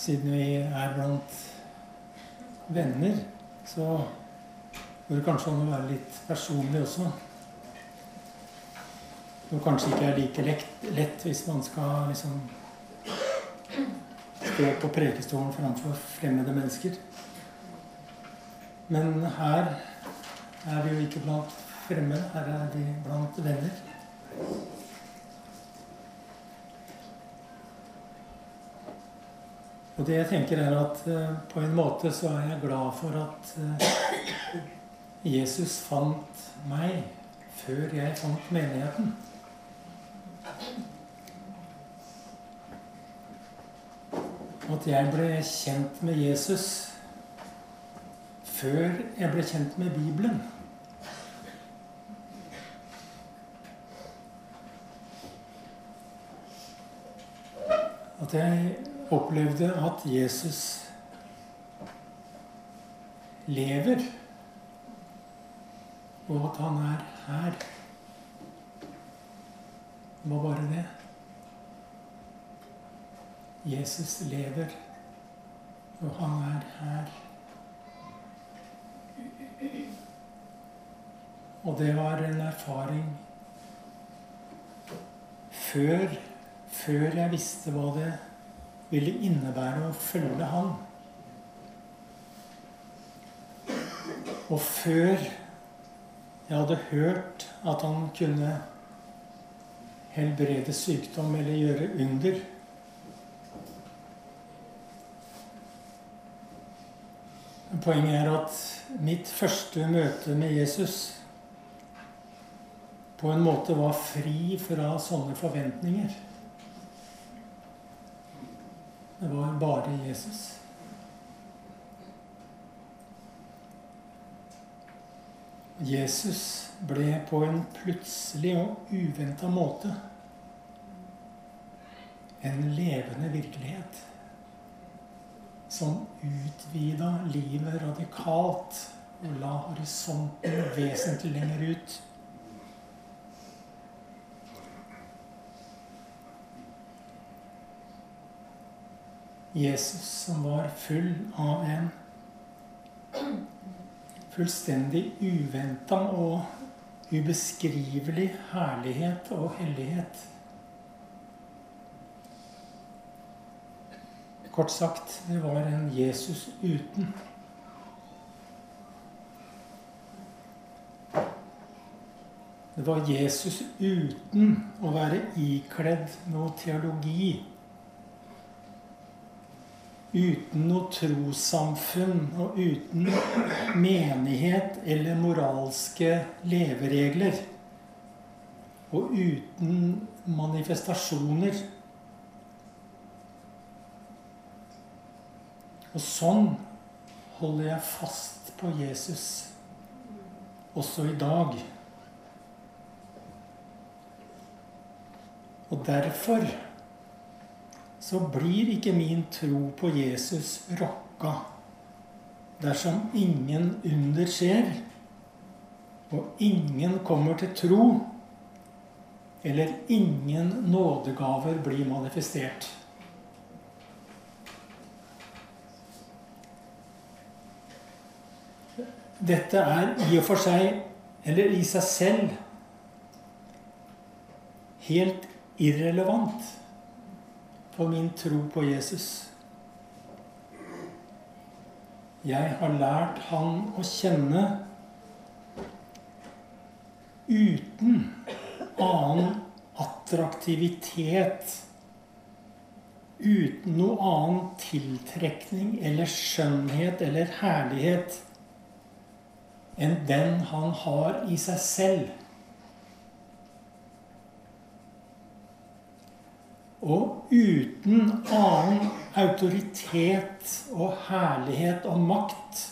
siden vi er blant venner, så går det kanskje an å være litt personlig også. Som kanskje ikke er like lett, lett hvis man skal liksom stå på prekestolen framfor fremmede mennesker. Men her er vi jo ikke blant fremmede, her er vi blant venner. Og det jeg tenker er at uh, på en måte så er jeg glad for at uh, Jesus fant meg før jeg fant menigheten. At jeg ble kjent med Jesus før jeg ble kjent med Bibelen. At jeg opplevde at Jesus lever, og at han er her. Det var bare det. Jesus lever, og han er her. Og det var en erfaring før, før jeg visste hva det ville innebære å følge Han. Og før jeg hadde hørt at han kunne helbrede sykdom eller gjøre under. Poenget er at mitt første møte med Jesus på en måte var fri fra sånne forventninger. Det var bare Jesus. Jesus ble på en plutselig og uventa måte en levende virkelighet som utvida livet radikalt og la horisonten vesentlig lenger ut. Jesus som var full av en fullstendig uventa og ubeskrivelig herlighet og hellighet. Kort sagt, det var en Jesus uten. Det var Jesus uten å være ikledd noe teologi uten noe trossamfunn og uten menighet eller moralske leveregler. Og uten manifestasjoner. Og sånn holder jeg fast på Jesus også i dag. Og derfor så blir ikke min tro på Jesus rokka dersom ingen under skjer, og ingen kommer til tro, eller ingen nådegaver blir manifestert. Dette er i og for seg, eller i seg selv, helt irrelevant for min tro på Jesus. Jeg har lært han å kjenne uten annen attraktivitet. Uten noe annen tiltrekning eller skjønnhet eller herlighet enn den han har i seg selv. Og uten annen autoritet og herlighet og makt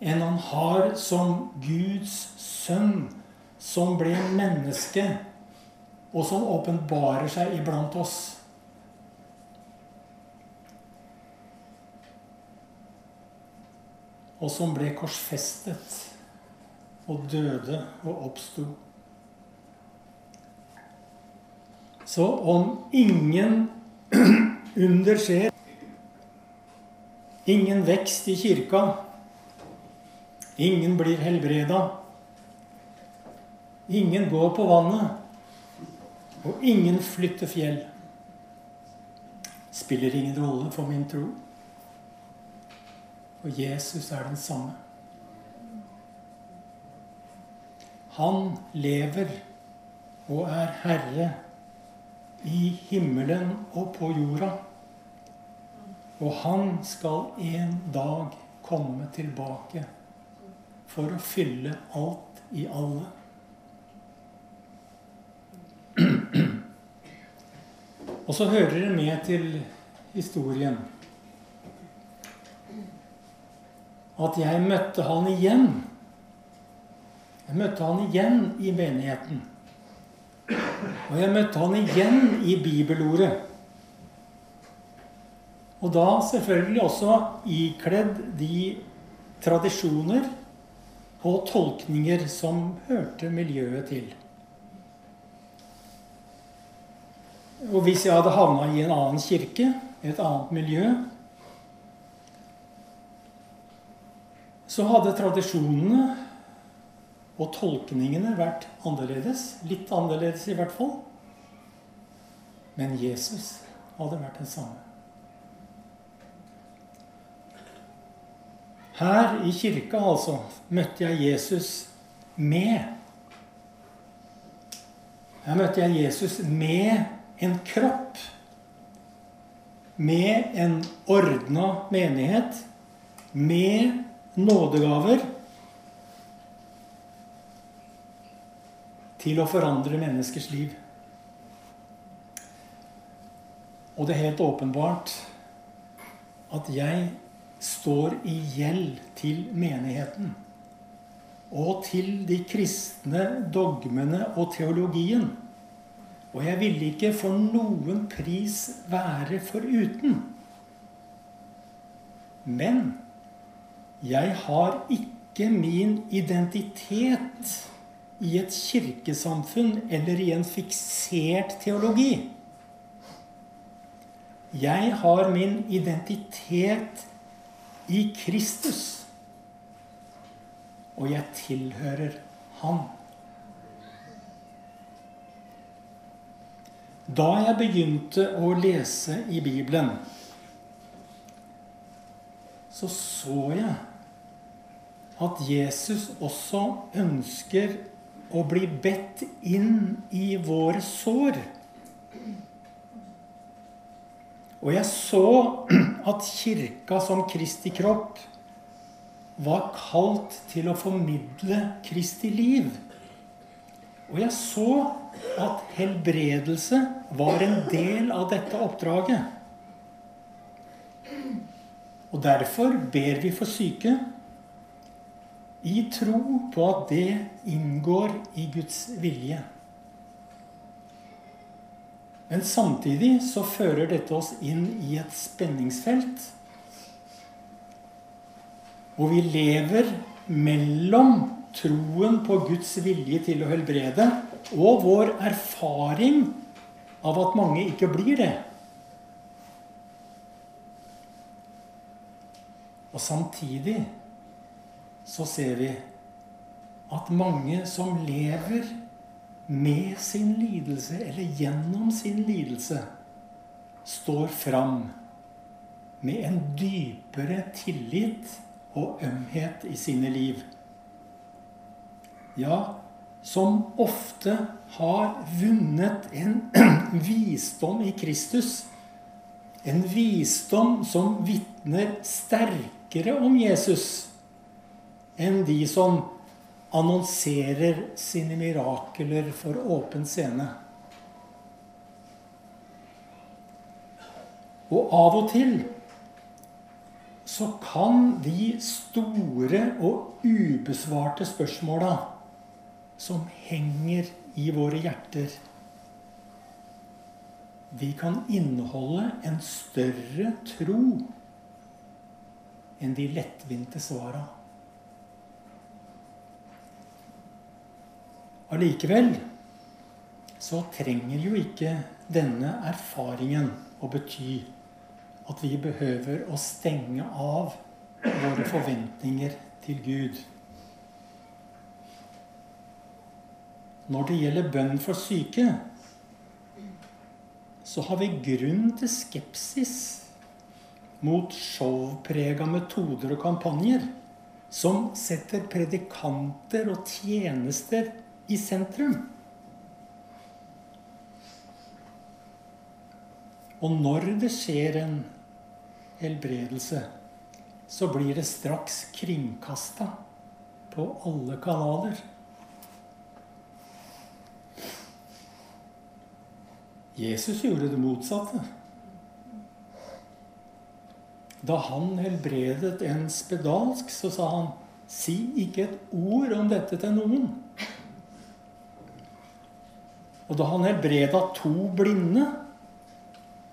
enn han har som Guds sønn, som ble menneske, og som åpenbarer seg iblant oss. Og som ble korsfestet og døde og oppsto. Så om ingen under skjer. Ingen vekst i kirka. Ingen blir helbreda. Ingen går på vannet. Og ingen flytter fjell. Spiller ingen rolle for min tro. Og Jesus er den samme. Han lever og er herre i himmelen og på jorda. Og han skal en dag komme tilbake for å fylle alt i alle. Og så hører det med til historien at jeg møtte han igjen. Jeg møtte han igjen i menigheten. Og jeg møtte han igjen i bibelordet. Og da selvfølgelig også ikledd de tradisjoner og tolkninger som hørte miljøet til. Og hvis jeg hadde havna i en annen kirke, et annet miljø, så hadde tradisjonene og tolkningene vært annerledes. Litt annerledes i hvert fall. Men Jesus hadde vært den samme. Her i kirka, altså, møtte jeg Jesus med. Her møtte jeg Jesus med en kropp. Med en ordna menighet. Med nådegaver. Til å forandre menneskers liv. Og det er helt åpenbart at jeg står i gjeld til menigheten. Og til de kristne dogmene og teologien. Og jeg ville ikke for noen pris være foruten. Men jeg har ikke min identitet i et kirkesamfunn eller i en fiksert teologi. Jeg har min identitet i Kristus. Og jeg tilhører Han. Da jeg begynte å lese i Bibelen, så så jeg at Jesus også ønsker å bli bedt inn i våre sår. Og jeg så at kirka som Kristi kropp var kalt til å formidle Kristi liv. Og jeg så at helbredelse var en del av dette oppdraget. Og derfor ber vi for syke i tro på at det inngår i Guds vilje. Men samtidig så fører dette oss inn i et spenningsfelt. Hvor vi lever mellom troen på Guds vilje til å helbrede og vår erfaring av at mange ikke blir det. Og samtidig så ser vi at mange som lever med sin lidelse, eller gjennom sin lidelse, står fram med en dypere tillit og ømhet i sine liv. Ja, som ofte har vunnet en visdom i Kristus. En visdom som vitner sterkere om Jesus enn de som annonserer sine mirakler for åpen scene. Og av og til så kan de store og ubesvarte spørsmåla som henger i våre hjerter De kan inneholde en større tro enn de lettvinte svara. Allikevel så trenger jo ikke denne erfaringen å bety at vi behøver å stenge av våre forventninger til Gud. Når det gjelder bønn for syke, så har vi grunn til skepsis mot showprega metoder og kampanjer som setter predikanter og tjenester i sentrum. Og når det skjer en helbredelse, så blir det straks kringkasta på alle kanaler. Jesus gjorde det motsatte. Da han helbredet en spedalsk, så sa han Si ikke et ord om dette til noen. Og da han helbreda to blinde,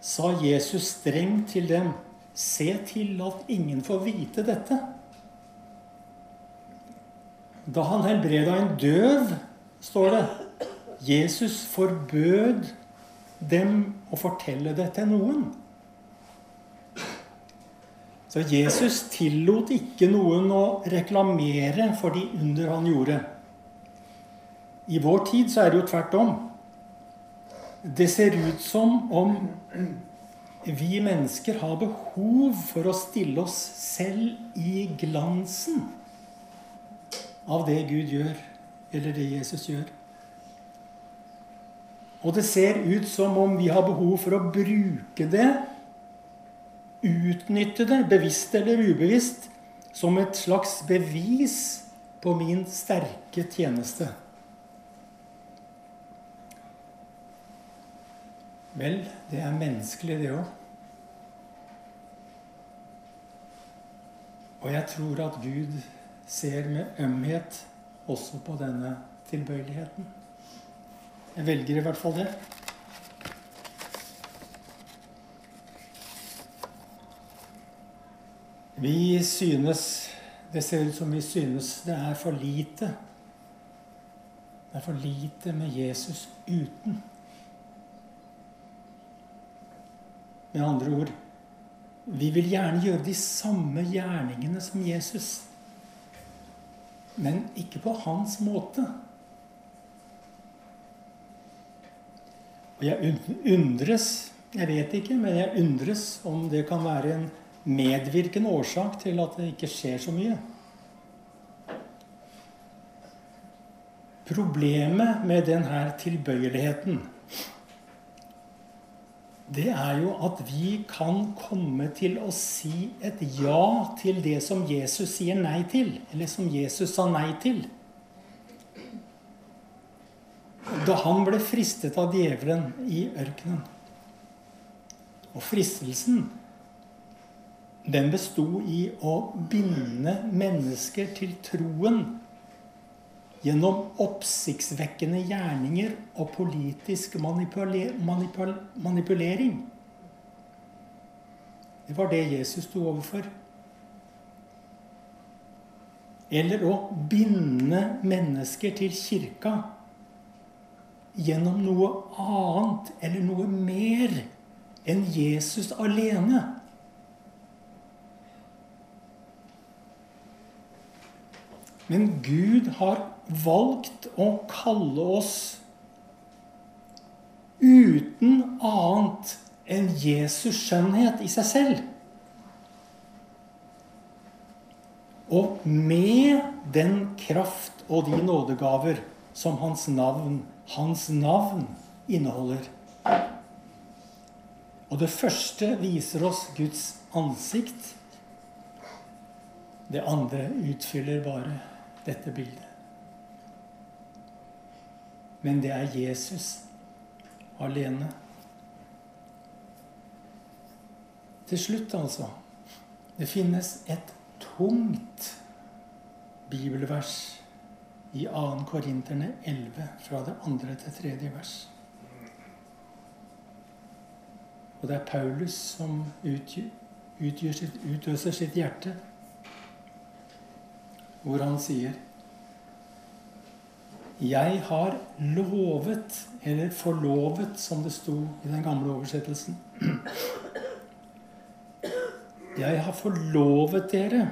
sa Jesus strengt til dem, se til at ingen får vite dette. Da han helbreda en døv, står det, Jesus forbød dem å fortelle det til noen. Så Jesus tillot ikke noen å reklamere for de under han gjorde. I vår tid så er det jo tvert om. Det ser ut som om vi mennesker har behov for å stille oss selv i glansen av det Gud gjør, eller det Jesus gjør. Og det ser ut som om vi har behov for å bruke det, utnytte det, bevisst eller ubevisst, som et slags bevis på min sterke tjeneste. Vel, det er menneskelig, det òg. Og jeg tror at Gud ser med ømhet også på denne tilbøyeligheten. Jeg velger i hvert fall det. Vi synes Det ser ut som vi synes det er for lite. Det er for lite med Jesus uten. Med andre ord vi vil gjerne gjøre de samme gjerningene som Jesus, men ikke på hans måte. Og jeg undres Jeg vet ikke, men jeg undres om det kan være en medvirkende årsak til at det ikke skjer så mye. Problemet med denne tilbøyeligheten det er jo at vi kan komme til å si et ja til det som Jesus sier nei til. Eller som Jesus sa nei til. Da han ble fristet av djevelen i ørkenen. Og fristelsen, den besto i å binde mennesker til troen gjennom oppsiktsvekkende gjerninger og politisk manipuler manipul manipulering. Det var det Jesus sto overfor. Eller å binde mennesker til kirka gjennom noe annet eller noe mer enn Jesus alene. Men Gud har valgt å kalle oss uten annet enn Jesus skjønnhet i seg selv. Og med den kraft og de nådegaver som hans navn, hans navn inneholder. Og det første viser oss Guds ansikt. Det andre utfyller bare dette bildet. Men det er Jesus alene. Til slutt, altså. Det finnes et tungt bibelvers i 2. Korinterne 11, fra det andre til tredje vers. Og det er Paulus som utgjør sitt, utøser sitt hjerte, hvor han sier jeg har lovet, eller forlovet, som det sto i den gamle oversettelsen. Jeg har forlovet dere,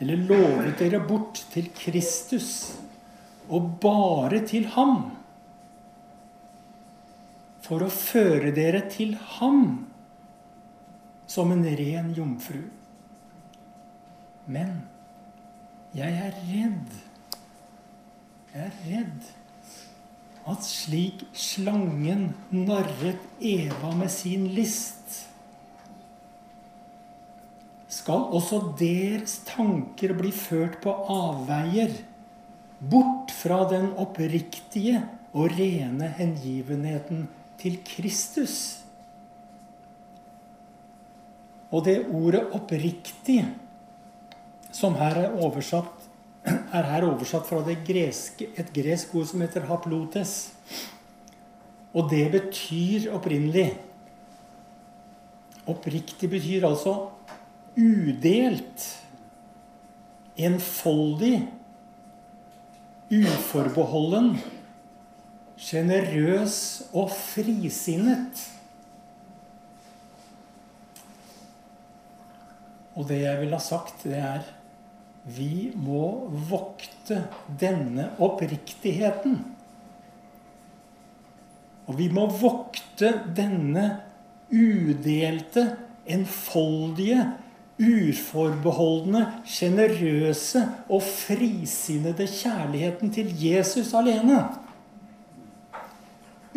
eller lovet dere bort til Kristus, og bare til ham. For å føre dere til ham som en ren jomfru. Men jeg er redd. Jeg er redd at slik slangen narret Eva med sin list, skal også deres tanker bli ført på avveier, bort fra den oppriktige og rene hengivenheten til Kristus. Og det ordet 'oppriktig', som her er oversatt, er her oversatt fra greske, et gresk ord som heter 'haplotes'. Og det betyr opprinnelig Oppriktig betyr altså udelt, enfoldig, uforbeholden, sjenerøs og frisinnet. Og det jeg vil ha sagt, det er vi må vokte denne oppriktigheten. Og vi må vokte denne udelte, enfoldige, urforbeholdne, sjenerøse og frisinnede kjærligheten til Jesus alene.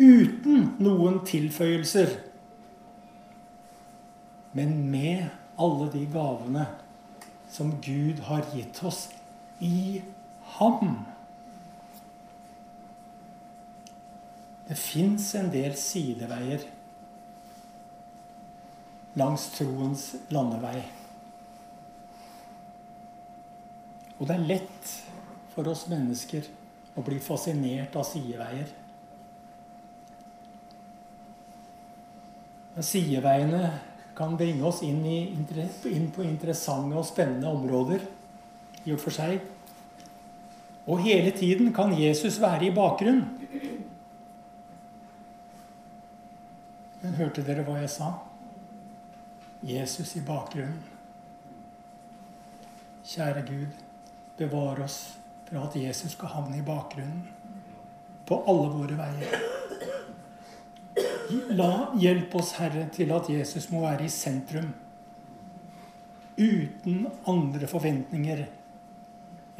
Uten noen tilføyelser. Men med alle de gavene som Gud har gitt oss i ham. Det fins en del sideveier langs troens landevei. Og det er lett for oss mennesker å bli fascinert av sideveier. Sideveiene kan bringe oss inn, i, inn, på interessante og spennende områder i og for seg. Og hele tiden kan Jesus være i bakgrunnen. Men hørte dere hva jeg sa? Jesus i bakgrunnen. Kjære Gud, bevar oss fra at Jesus skal havne i bakgrunnen på alle våre veier. La hjelp oss, Herre, til at Jesus må være i sentrum. Uten andre forventninger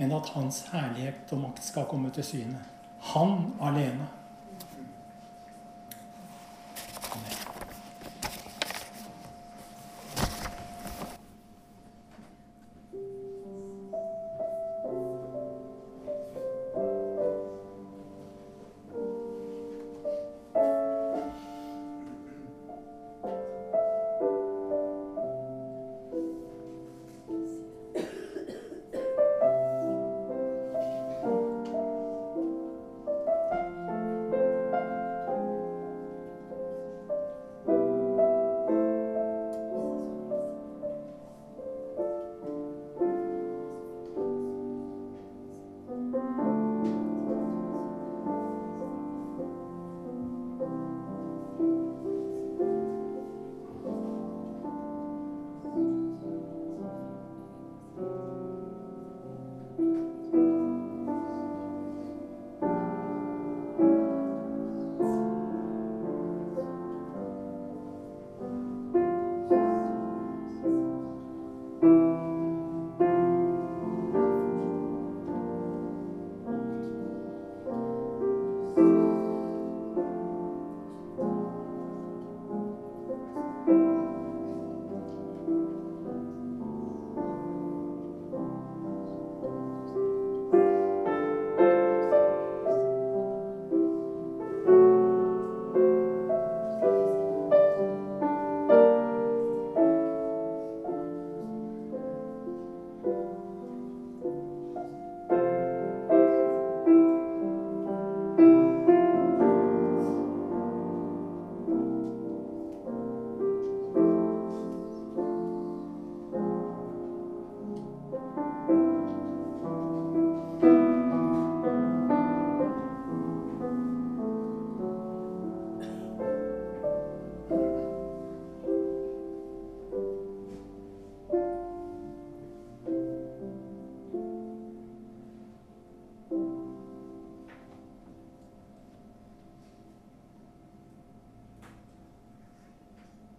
enn at Hans herlighet og makt skal komme til syne. Han alene.